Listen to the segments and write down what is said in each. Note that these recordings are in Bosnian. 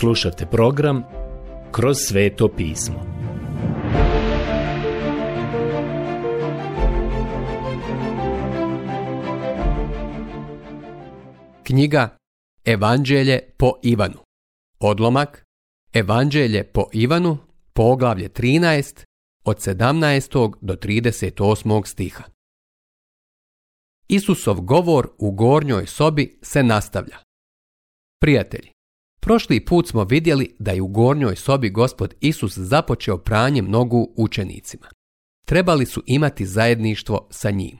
Slušate program Kroz sveto pismo. Knjiga Evanđelje po Ivanu. Odlomak Evanđelje po Ivanu, poglavlje 13, od 17. do 38. stiha. Isusov govor u gornjoj sobi se nastavlja. Prijatelji, Prošli put smo vidjeli da je u gornjoj sobi gospod Isus započeo pranje nogu učenicima. Trebali su imati zajedništvo sa njim.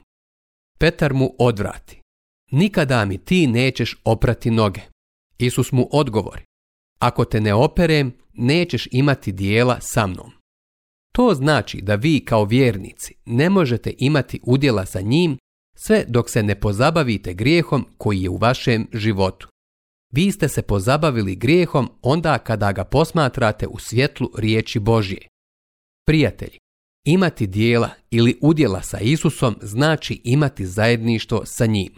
Petar mu odvrati. Nikada mi ti nećeš oprati noge. Isus mu odgovori. Ako te ne operem, nećeš imati dijela sa mnom. To znači da vi kao vjernici ne možete imati udjela sa njim sve dok se ne pozabavite grijehom koji je u vašem životu vi ste se pozabavili grijehom onda kada ga posmatrate u svjetlu riječi Božje. Prijatelji, imati dijela ili udjela sa Isusom znači imati zajedništvo sa njim.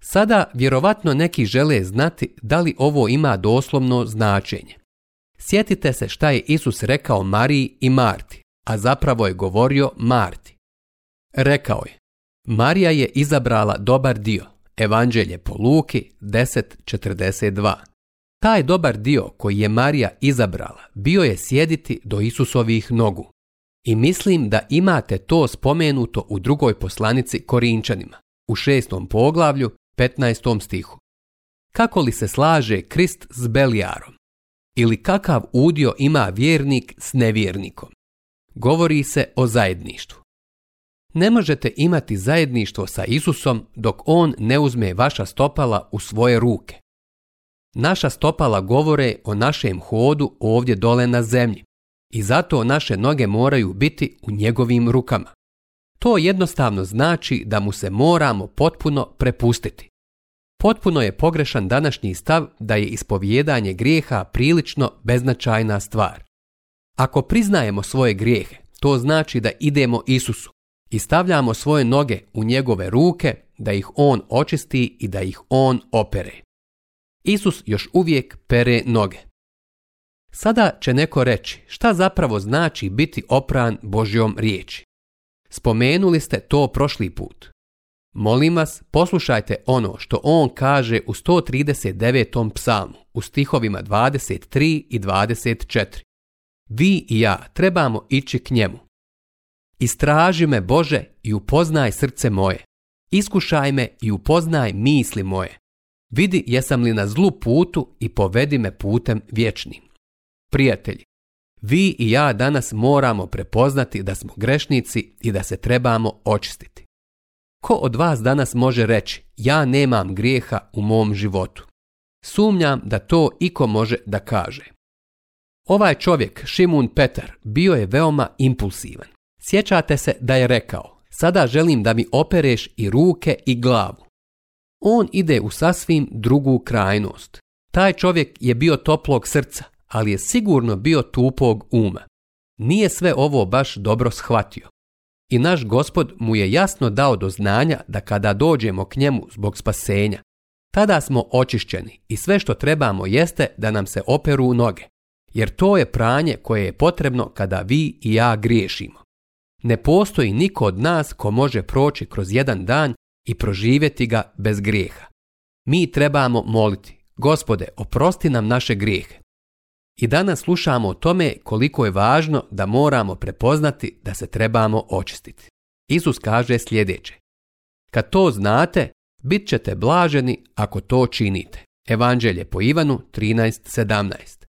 Sada vjerovatno neki žele znati da li ovo ima doslovno značenje. Sjetite se šta je Isus rekao Mariji i Marti, a zapravo je govorio Marti. Rekao je, Marija je izabrala dobar dio, Evanđelje po Luki 10.42 Taj dobar dio koji je Marija izabrala bio je sjediti do Isusovih nogu. I mislim da imate to spomenuto u drugoj poslanici Korinčanima, u šestom poglavlju, 15. stihu. Kako li se slaže Krist s Belijarom? Ili kakav udio ima vjernik s nevjernikom? Govori se o zajedništvu. Ne možete imati zajedništvo sa Isusom dok On ne uzme vaša stopala u svoje ruke. Naša stopala govore o našem hodu ovdje dole na zemlji i zato naše noge moraju biti u njegovim rukama. To jednostavno znači da mu se moramo potpuno prepustiti. Potpuno je pogrešan današnji stav da je ispovijedanje grijeha prilično beznačajna stvar. Ako priznajemo svoje grijehe, to znači da idemo Isusu i stavljamo svoje noge u njegove ruke da ih on očisti i da ih on opere. Isus još uvijek pere noge. Sada će neko reći šta zapravo znači biti opran Božjom riječi. Spomenuli ste to prošli put. Molim vas, poslušajte ono što on kaže u 139. psalmu, u stihovima 23 i 24. Vi i ja trebamo ići k njemu, Istraži me Bože i upoznaj srce moje. Iskušaj me i upoznaj misli moje. Vidi jesam li na zlu putu i povedi me putem vječnim. Prijatelji, vi i ja danas moramo prepoznati da smo grešnici i da se trebamo očistiti. Ko od vas danas može reći ja nemam grijeha u mom životu? Sumnjam da to iko može da kaže. Ovaj čovjek, Šimun Petar, bio je veoma impulsivan. Sjećate se da je rekao, sada želim da mi opereš i ruke i glavu. On ide u sasvim drugu krajnost. Taj čovjek je bio toplog srca, ali je sigurno bio tupog uma. Nije sve ovo baš dobro shvatio. I naš gospod mu je jasno dao do znanja da kada dođemo k njemu zbog spasenja, tada smo očišćeni i sve što trebamo jeste da nam se operu noge, jer to je pranje koje je potrebno kada vi i ja griješimo. Ne postoji niko od nas ko može proći kroz jedan dan i proživjeti ga bez grijeha. Mi trebamo moliti, gospode, oprosti nam naše grijehe. I danas slušamo o tome koliko je važno da moramo prepoznati da se trebamo očistiti. Isus kaže sljedeće. Kad to znate, bit ćete blaženi ako to činite. Evanđelje po Ivanu 13.17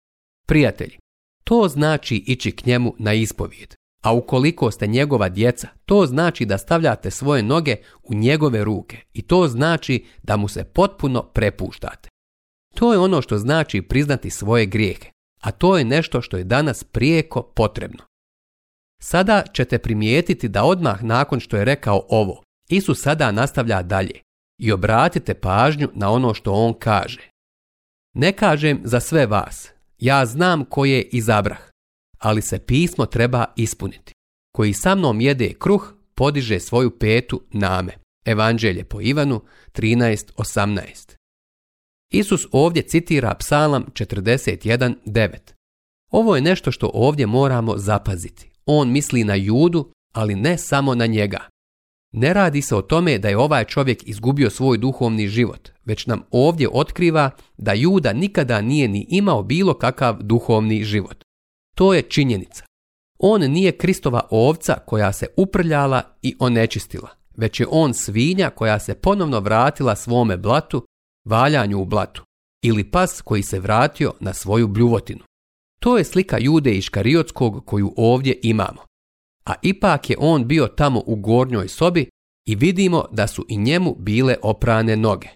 Prijatelji, to znači ići k njemu na ispovijed, a ukoliko ste njegova djeca, to znači da stavljate svoje noge u njegove ruke i to znači da mu se potpuno prepuštate. To je ono što znači priznati svoje grijehe, a to je nešto što je danas prijeko potrebno. Sada ćete primijetiti da odmah nakon što je rekao ovo, Isus sada nastavlja dalje i obratite pažnju na ono što on kaže. Ne kažem za sve vas, ja znam koje izabrah, ali se pismo treba ispuniti. Koji sa mnom jede kruh, podiže svoju petu name. Evanđelje po Ivanu 13.18 Isus ovdje citira psalam 41.9. Ovo je nešto što ovdje moramo zapaziti. On misli na judu, ali ne samo na njega. Ne radi se o tome da je ovaj čovjek izgubio svoj duhovni život, već nam ovdje otkriva da Juda nikada nije ni imao bilo kakav duhovni život. To je činjenica. On nije Kristova ovca koja se uprljala i onečistila, već je on svinja koja se ponovno vratila svome blatu, valjanju u blatu, ili pas koji se vratio na svoju bljuvotinu. To je slika jude iz koju ovdje imamo. A ipak je on bio tamo u gornjoj sobi i vidimo da su i njemu bile oprane noge.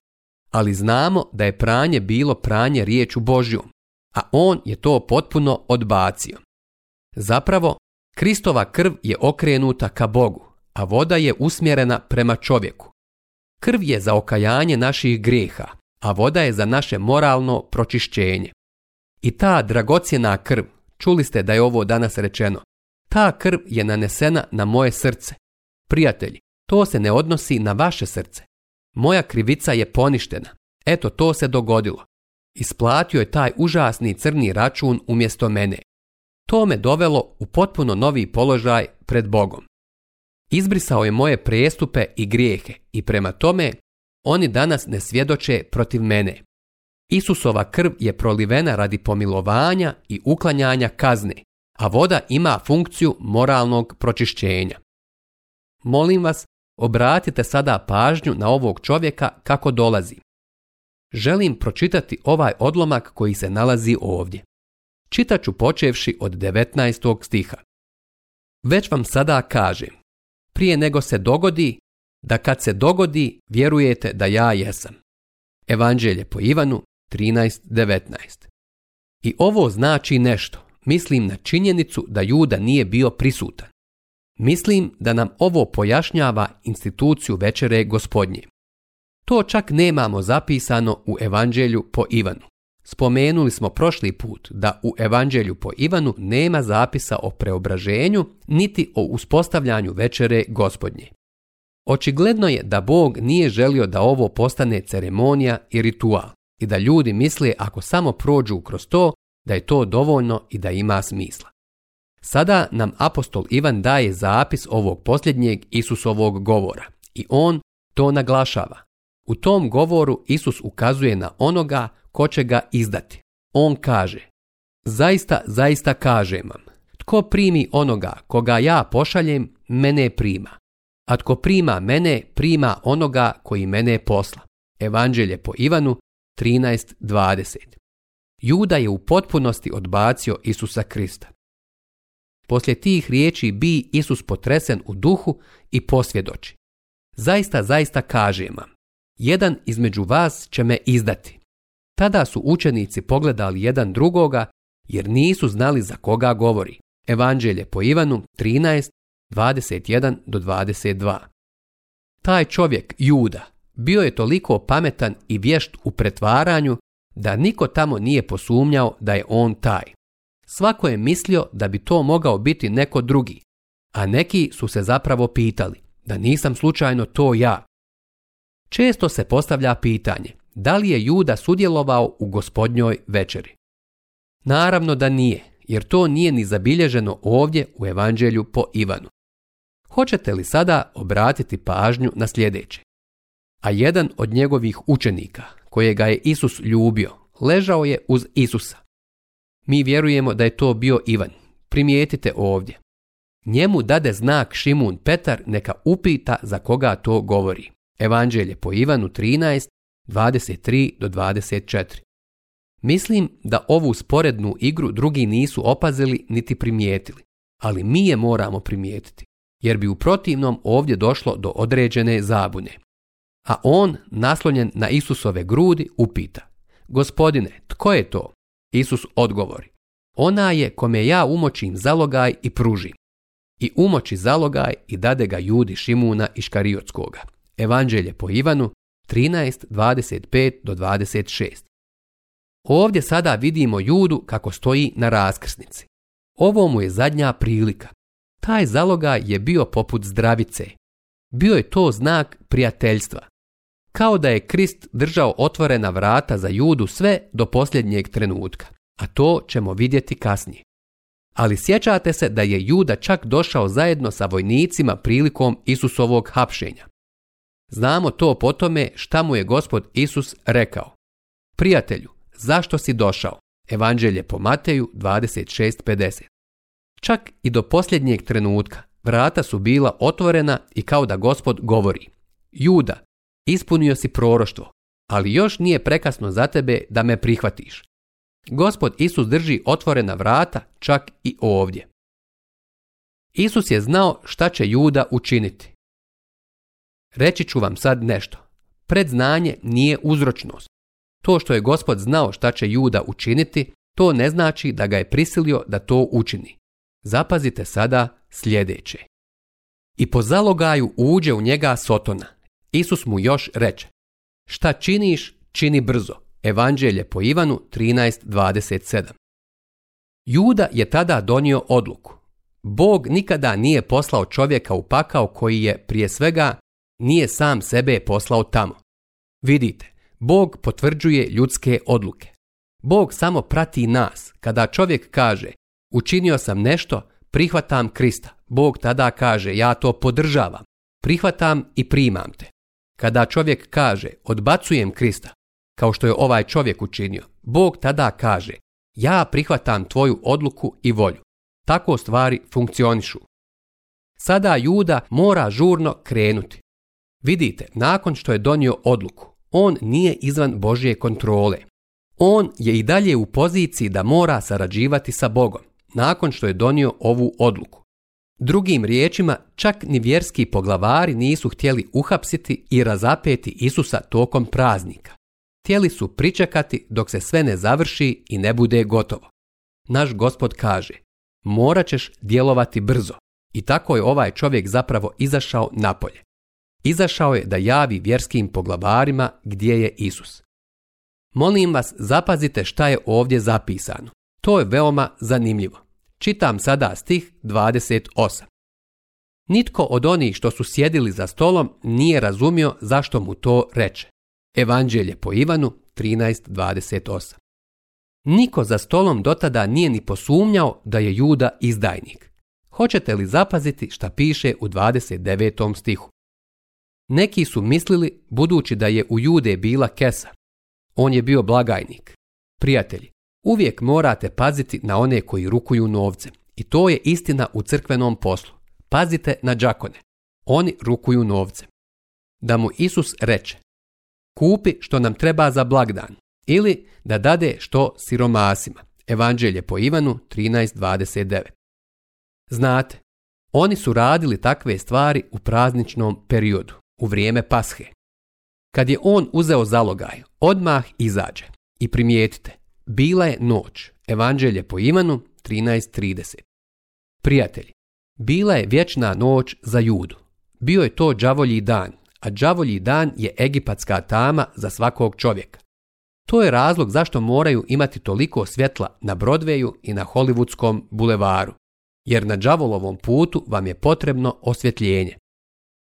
Ali znamo da je pranje bilo pranje riječu Božjom, a on je to potpuno odbacio. Zapravo, Kristova krv je okrenuta ka Bogu, a voda je usmjerena prema čovjeku. Krv je za okajanje naših grijeha, a voda je za naše moralno pročišćenje. I ta dragocjena krv, čuli ste da je ovo danas rečeno, ta krv je nanesena na moje srce. Prijatelji, to se ne odnosi na vaše srce. Moja krivica je poništena. Eto, to se dogodilo. Isplatio je taj užasni crni račun umjesto mene. To me dovelo u potpuno novi položaj pred Bogom. Izbrisao je moje prestupe i grijehe i prema tome oni danas ne svjedoče protiv mene. Isusova krv je prolivena radi pomilovanja i uklanjanja kazne, a voda ima funkciju moralnog pročišćenja. Molim vas, obratite sada pažnju na ovog čovjeka kako dolazi želim pročitati ovaj odlomak koji se nalazi ovdje. Čitaću počevši od 19. stiha. Već vam sada kažem, prije nego se dogodi, da kad se dogodi, vjerujete da ja jesam. Evanđelje po Ivanu 13.19 I ovo znači nešto. Mislim na činjenicu da Juda nije bio prisutan. Mislim da nam ovo pojašnjava instituciju večere gospodnje. To čak nemamo zapisano u Evanđelju po Ivanu. Spomenuli smo prošli put da u Evanđelju po Ivanu nema zapisa o preobraženju niti o uspostavljanju večere gospodnje. Očigledno je da Bog nije želio da ovo postane ceremonija i ritual i da ljudi misle ako samo prođu kroz to da je to dovoljno i da ima smisla. Sada nam apostol Ivan daje zapis ovog posljednjeg Isusovog govora i on to naglašava. U tom govoru Isus ukazuje na onoga ko će ga izdati. On kaže, zaista, zaista kažem vam, tko primi onoga koga ja pošaljem, mene prima. A tko prima mene, prima onoga koji mene posla. Evanđelje po Ivanu 13.20 Juda je u potpunosti odbacio Isusa Krista. Poslije tih riječi bi Isus potresen u duhu i posvjedoči. Zaista, zaista kažem vam, jedan između vas će me izdati. Tada su učenici pogledali jedan drugoga, jer nisu znali za koga govori. Evanđelje po Ivanu 1321 do 22. Taj čovjek, Juda, bio je toliko pametan i vješt u pretvaranju da niko tamo nije posumnjao da je on taj. Svako je mislio da bi to mogao biti neko drugi, a neki su se zapravo pitali da nisam slučajno to ja, Često se postavlja pitanje da li je Juda sudjelovao u gospodnjoj večeri. Naravno da nije, jer to nije ni zabilježeno ovdje u Evanđelju po Ivanu. Hoćete li sada obratiti pažnju na sljedeće? A jedan od njegovih učenika, kojega je Isus ljubio, ležao je uz Isusa. Mi vjerujemo da je to bio Ivan. Primijetite ovdje. Njemu dade znak Šimun Petar neka upita za koga to govori. Evanđelje po Ivanu 13, 23 do 24. Mislim da ovu sporednu igru drugi nisu opazili niti primijetili, ali mi je moramo primijetiti, jer bi u protivnom ovdje došlo do određene zabune. A on, naslonjen na Isusove grudi, upita, gospodine, tko je to? Isus odgovori, ona je kome ja umočim zalogaj i pružim. I umoči zalogaj i dade ga judi Šimuna i Škariotskoga. Evanđelje po Ivanu 13.25 do 26. Ovdje sada vidimo Judu kako stoji na raskrsnici. Ovo mu je zadnja prilika. Taj zaloga je bio poput zdravice. Bio je to znak prijateljstva. Kao da je Krist držao otvorena vrata za Judu sve do posljednjeg trenutka, a to ćemo vidjeti kasnije. Ali sjećate se da je Juda čak došao zajedno sa vojnicima prilikom Isusovog hapšenja. Znamo to po tome šta mu je gospod Isus rekao. Prijatelju, zašto si došao? Evanđelje po Mateju 26.50 Čak i do posljednjeg trenutka vrata su bila otvorena i kao da gospod govori. Juda, ispunio si proroštvo, ali još nije prekasno za tebe da me prihvatiš. Gospod Isus drži otvorena vrata čak i ovdje. Isus je znao šta će Juda učiniti. Reći ću vam sad nešto. Predznanje nije uzročnost. To što je gospod znao šta će Juda učiniti, to ne znači da ga je prisilio da to učini. Zapazite sada sljedeće. I po zalogaju uđe u njega Sotona. Isus mu još reče. Šta činiš, čini brzo. Evanđelje po Ivanu 13.27 Juda je tada donio odluku. Bog nikada nije poslao čovjeka u pakao koji je prije svega nije sam sebe poslao tamo. Vidite, Bog potvrđuje ljudske odluke. Bog samo prati nas. Kada čovjek kaže, učinio sam nešto, prihvatam Krista. Bog tada kaže, ja to podržavam. Prihvatam i primam te. Kada čovjek kaže, odbacujem Krista, kao što je ovaj čovjek učinio, Bog tada kaže, ja prihvatam tvoju odluku i volju. Tako stvari funkcionišu. Sada Juda mora žurno krenuti. Vidite, nakon što je donio odluku, on nije izvan Božje kontrole. On je i dalje u poziciji da mora sarađivati sa Bogom, nakon što je donio ovu odluku. Drugim riječima, čak ni vjerski poglavari nisu htjeli uhapsiti i razapeti Isusa tokom praznika. Htjeli su pričekati dok se sve ne završi i ne bude gotovo. Naš gospod kaže, morat ćeš djelovati brzo. I tako je ovaj čovjek zapravo izašao napolje izašao je da javi vjerskim poglavarima gdje je Isus. Molim vas, zapazite šta je ovdje zapisano. To je veoma zanimljivo. Čitam sada stih 28. Nitko od onih što su sjedili za stolom nije razumio zašto mu to reče. Evanđelje po Ivanu 13.28 Niko za stolom dotada nije ni posumnjao da je juda izdajnik. Hoćete li zapaziti šta piše u 29. stihu? Neki su mislili, budući da je u jude bila kesa. On je bio blagajnik. Prijatelji, uvijek morate paziti na one koji rukuju novce. I to je istina u crkvenom poslu. Pazite na džakone. Oni rukuju novce. Da mu Isus reče, kupi što nam treba za blagdan ili da dade što siromasima. Evanđelje po Ivanu 13.29 Znate, oni su radili takve stvari u prazničnom periodu u vrijeme pashe. Kad je on uzeo zalogaj, odmah izađe. I primijetite, bila je noć, evanđelje po imanu 13.30. Prijatelji, bila je vječna noć za judu. Bio je to đavolji dan, a đavolji dan je egipatska tama za svakog čovjeka. To je razlog zašto moraju imati toliko svjetla na Brodveju i na Hollywoodskom bulevaru, jer na đavolovom putu vam je potrebno osvjetljenje.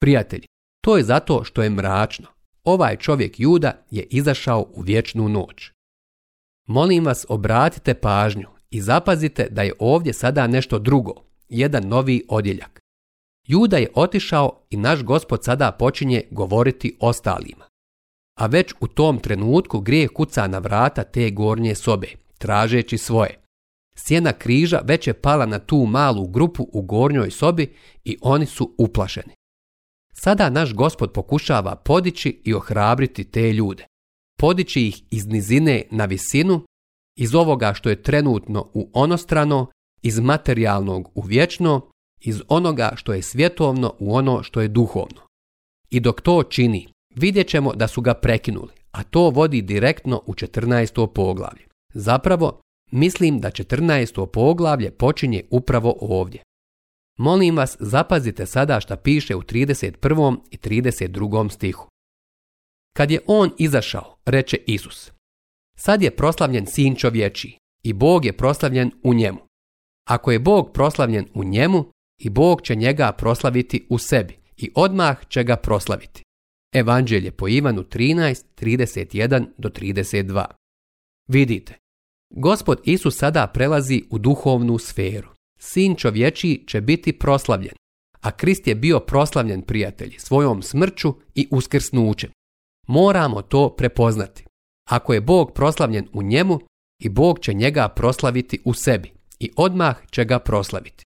Prijatelji, to je zato što je mračno. Ovaj čovjek Juda je izašao u vječnu noć. Molim vas obratite pažnju i zapazite da je ovdje sada nešto drugo, jedan novi odjeljak. Juda je otišao i naš gospod sada počinje govoriti ostalima. A već u tom trenutku grije kuca na vrata te gornje sobe, tražeći svoje. Sjena križa već je pala na tu malu grupu u gornjoj sobi i oni su uplašeni. Sada naš gospod pokušava podići i ohrabriti te ljude. Podići ih iz nizine na visinu, iz ovoga što je trenutno u onostrano, iz materijalnog u vječno, iz onoga što je svjetovno u ono što je duhovno. I dok to čini, vidjet ćemo da su ga prekinuli, a to vodi direktno u 14. poglavlje. Zapravo, mislim da 14. poglavlje počinje upravo ovdje. Molim vas, zapazite sada šta piše u 31. i 32. stihu. Kad je on izašao, reče Isus, sad je proslavljen sin čovječi i Bog je proslavljen u njemu. Ako je Bog proslavljen u njemu, i Bog će njega proslaviti u sebi i odmah će ga proslaviti. Evanđelje po Ivanu 1331 do 32. Vidite, gospod Isus sada prelazi u duhovnu sferu sin čovječiji će biti proslavljen, a Krist je bio proslavljen prijatelji svojom smrću i uskrsnućem. Moramo to prepoznati. Ako je Bog proslavljen u njemu, i Bog će njega proslaviti u sebi i odmah će ga proslaviti.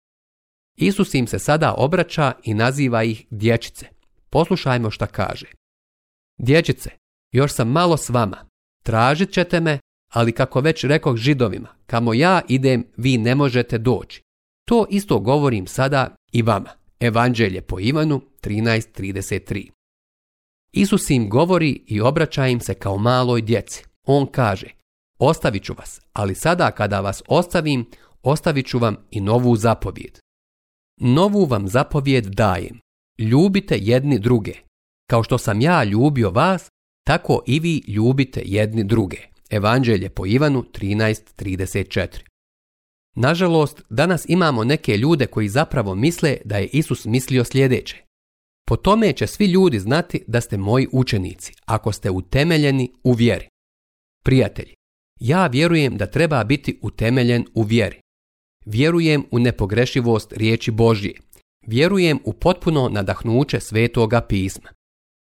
Isus im se sada obraća i naziva ih dječice. Poslušajmo šta kaže. Dječice, još sam malo s vama. Tražit ćete me, ali kako već rekoh židovima, kamo ja idem, vi ne možete doći. To isto govorim sada i vama. Evanđelje po Ivanu 13.33 Isus im govori i obraća im se kao maloj djeci. On kaže, ostavit ću vas, ali sada kada vas ostavim, ostavit ću vam i novu zapovjed. Novu vam zapovjed dajem. Ljubite jedni druge. Kao što sam ja ljubio vas, tako i vi ljubite jedni druge. Evanđelje po Ivanu 13.34 Nažalost, danas imamo neke ljude koji zapravo misle da je Isus mislio sljedeće. Po tome će svi ljudi znati da ste moji učenici, ako ste utemeljeni u vjeri. Prijatelji, ja vjerujem da treba biti utemeljen u vjeri. Vjerujem u nepogrešivost riječi Božje. Vjerujem u potpuno nadahnuće svetoga pisma.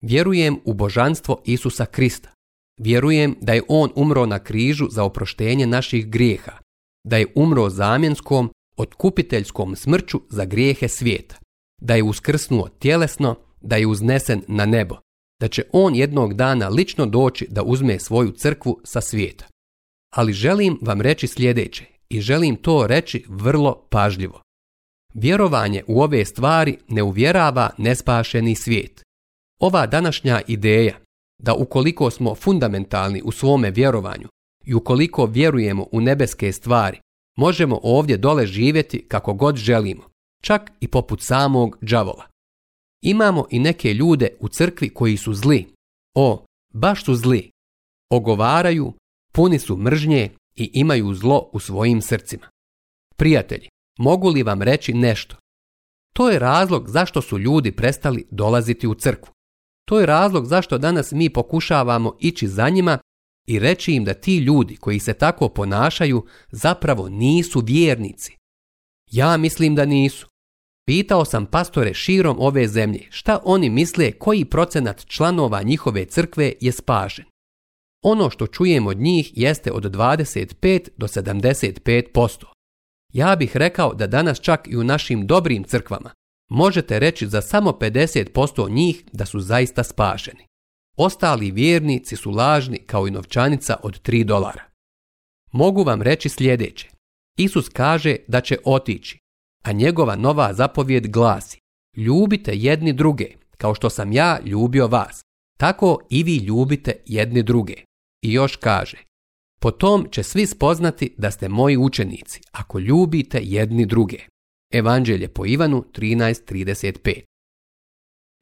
Vjerujem u božanstvo Isusa Krista. Vjerujem da je On umro na križu za oproštenje naših grijeha da je umro zamjenskom, otkupiteljskom smrću za grijehe svijeta, da je uskrsnuo tjelesno, da je uznesen na nebo, da će on jednog dana lično doći da uzme svoju crkvu sa svijeta. Ali želim vam reći sljedeće i želim to reći vrlo pažljivo. Vjerovanje u ove stvari ne uvjerava nespašeni svijet. Ova današnja ideja da ukoliko smo fundamentalni u svome vjerovanju, i ukoliko vjerujemo u nebeske stvari, možemo ovdje dole živjeti kako god želimo, čak i poput samog đavola. Imamo i neke ljude u crkvi koji su zli. O, baš su zli. Ogovaraju, puni su mržnje i imaju zlo u svojim srcima. Prijatelji, mogu li vam reći nešto? To je razlog zašto su ljudi prestali dolaziti u crkvu. To je razlog zašto danas mi pokušavamo ići za njima i reći im da ti ljudi koji se tako ponašaju zapravo nisu vjernici. Ja mislim da nisu. Pitao sam pastore širom ove zemlje šta oni misle koji procenat članova njihove crkve je spažen. Ono što čujem od njih jeste od 25 do 75%. Ja bih rekao da danas čak i u našim dobrim crkvama možete reći za samo 50% njih da su zaista spašeni. Ostali vjernici su lažni kao i novčanica od 3 dolara. Mogu vam reći sljedeće. Isus kaže da će otići, a njegova nova zapovjed glasi Ljubite jedni druge, kao što sam ja ljubio vas. Tako i vi ljubite jedni druge. I još kaže Potom će svi spoznati da ste moji učenici, ako ljubite jedni druge. Evanđelje po Ivanu 13.35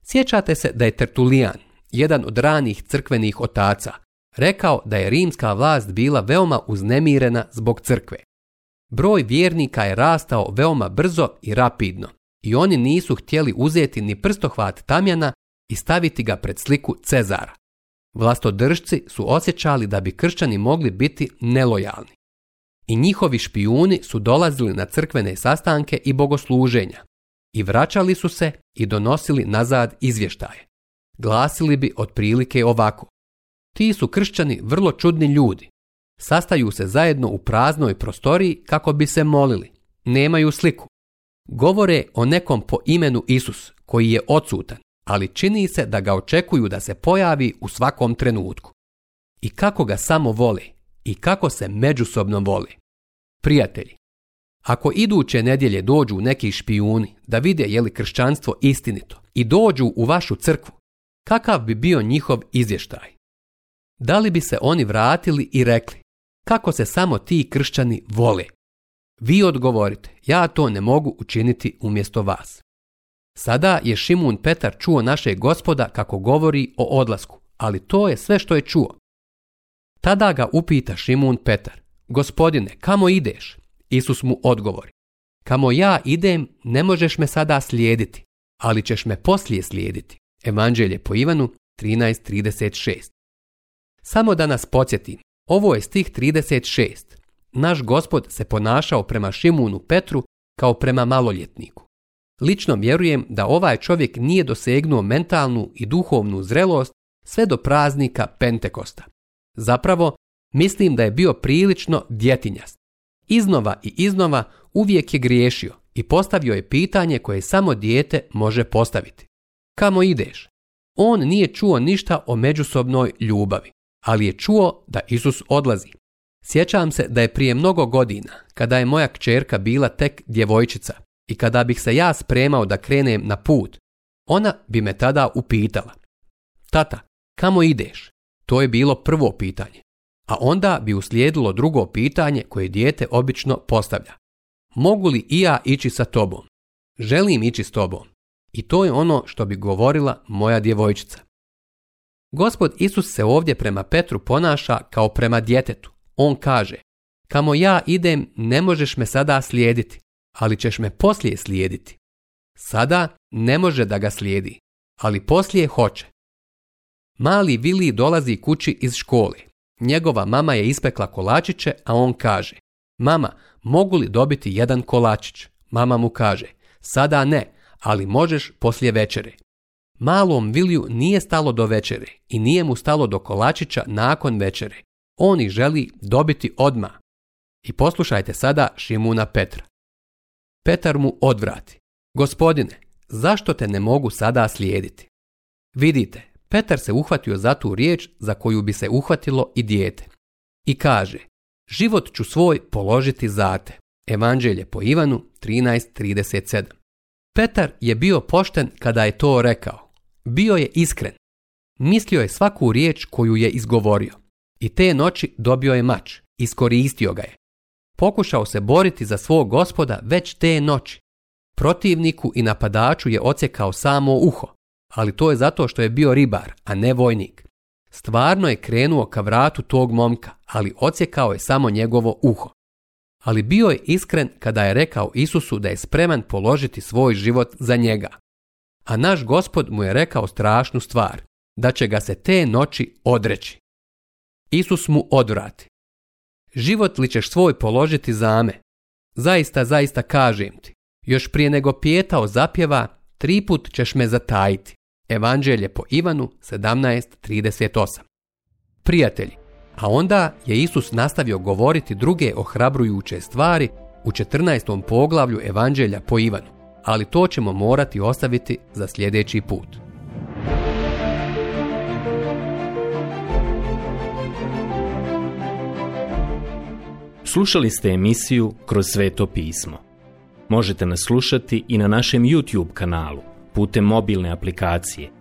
Sjećate se da je Tertulijan, jedan od ranih crkvenih otaca, rekao da je rimska vlast bila veoma uznemirena zbog crkve. Broj vjernika je rastao veoma brzo i rapidno i oni nisu htjeli uzeti ni prstohvat Tamjana i staviti ga pred sliku Cezara. Vlastodržci su osjećali da bi kršćani mogli biti nelojalni. I njihovi špijuni su dolazili na crkvene sastanke i bogosluženja i vraćali su se i donosili nazad izvještaje glasili bi otprilike ovako. Ti su kršćani vrlo čudni ljudi. Sastaju se zajedno u praznoj prostoriji kako bi se molili. Nemaju sliku. Govore o nekom po imenu Isus koji je odsutan, ali čini se da ga očekuju da se pojavi u svakom trenutku. I kako ga samo vole i kako se međusobno vole. Prijatelji, ako iduće nedjelje dođu neki špijuni da vide je li kršćanstvo istinito i dođu u vašu crkvu, kakav bi bio njihov izvještaj? Da li bi se oni vratili i rekli, kako se samo ti kršćani vole? Vi odgovorite, ja to ne mogu učiniti umjesto vas. Sada je Šimun Petar čuo našeg gospoda kako govori o odlasku, ali to je sve što je čuo. Tada ga upita Šimun Petar, gospodine, kamo ideš? Isus mu odgovori, kamo ja idem, ne možeš me sada slijediti, ali ćeš me poslije slijediti. Evanđelje po Ivanu 13.36. Samo da nas podsjetim, ovo je stih 36. Naš gospod se ponašao prema Šimunu Petru kao prema maloljetniku. Lično vjerujem da ovaj čovjek nije dosegnuo mentalnu i duhovnu zrelost sve do praznika Pentekosta. Zapravo, mislim da je bio prilično djetinjast. Iznova i iznova uvijek je griješio i postavio je pitanje koje samo dijete može postaviti. Kamo ideš? On nije čuo ništa o međusobnoj ljubavi, ali je čuo da Isus odlazi. Sjećam se da je prije mnogo godina, kada je moja kćerka bila tek djevojčica i kada bih se ja spremao da krenem na put, ona bi me tada upitala. Tata, kamo ideš? To je bilo prvo pitanje. A onda bi uslijedilo drugo pitanje koje dijete obično postavlja. Mogu li i ja ići sa tobom? Želim ići s tobom. I to je ono što bi govorila moja djevojčica. Gospod Isus se ovdje prema Petru ponaša kao prema djetetu. On kaže, kamo ja idem ne možeš me sada slijediti, ali ćeš me poslije slijediti. Sada ne može da ga slijedi, ali poslije hoće. Mali Vili dolazi kući iz škole. Njegova mama je ispekla kolačiće, a on kaže, mama, mogu li dobiti jedan kolačić? Mama mu kaže, sada ne, ali možeš poslije večere. Malom Viliju nije stalo do večere i nije mu stalo do kolačića nakon večere. On ih želi dobiti odma. I poslušajte sada Šimuna Petra. Petar mu odvrati. Gospodine, zašto te ne mogu sada slijediti? Vidite, Petar se uhvatio za tu riječ za koju bi se uhvatilo i dijete. I kaže, život ću svoj položiti za te. Evanđelje po Ivanu 13.37 Petar je bio pošten kada je to rekao. Bio je iskren. Mislio je svaku riječ koju je izgovorio. I te noći dobio je mač. Iskoristio ga je. Pokušao se boriti za svog gospoda već te noći. Protivniku i napadaču je odsjekao samo uho, ali to je zato što je bio ribar, a ne vojnik. Stvarno je krenuo ka vratu tog momka, ali ocjekao je samo njegovo uho ali bio je iskren kada je rekao Isusu da je spreman položiti svoj život za njega. A naš gospod mu je rekao strašnu stvar, da će ga se te noći odreći. Isus mu odvrati. Život li ćeš svoj položiti za me? Zaista, zaista kažem ti, još prije nego pijetao zapjeva, triput ćeš me zatajiti. Evanđelje po Ivanu 17.38 Prijatelji, a onda je Isus nastavio govoriti druge ohrabrujuće stvari u 14. poglavlju Evanđelja po Ivanu, ali to ćemo morati ostaviti za sljedeći put. Slušali ste emisiju Kroz sveto pismo. Možete nas slušati i na našem YouTube kanalu putem mobilne aplikacije –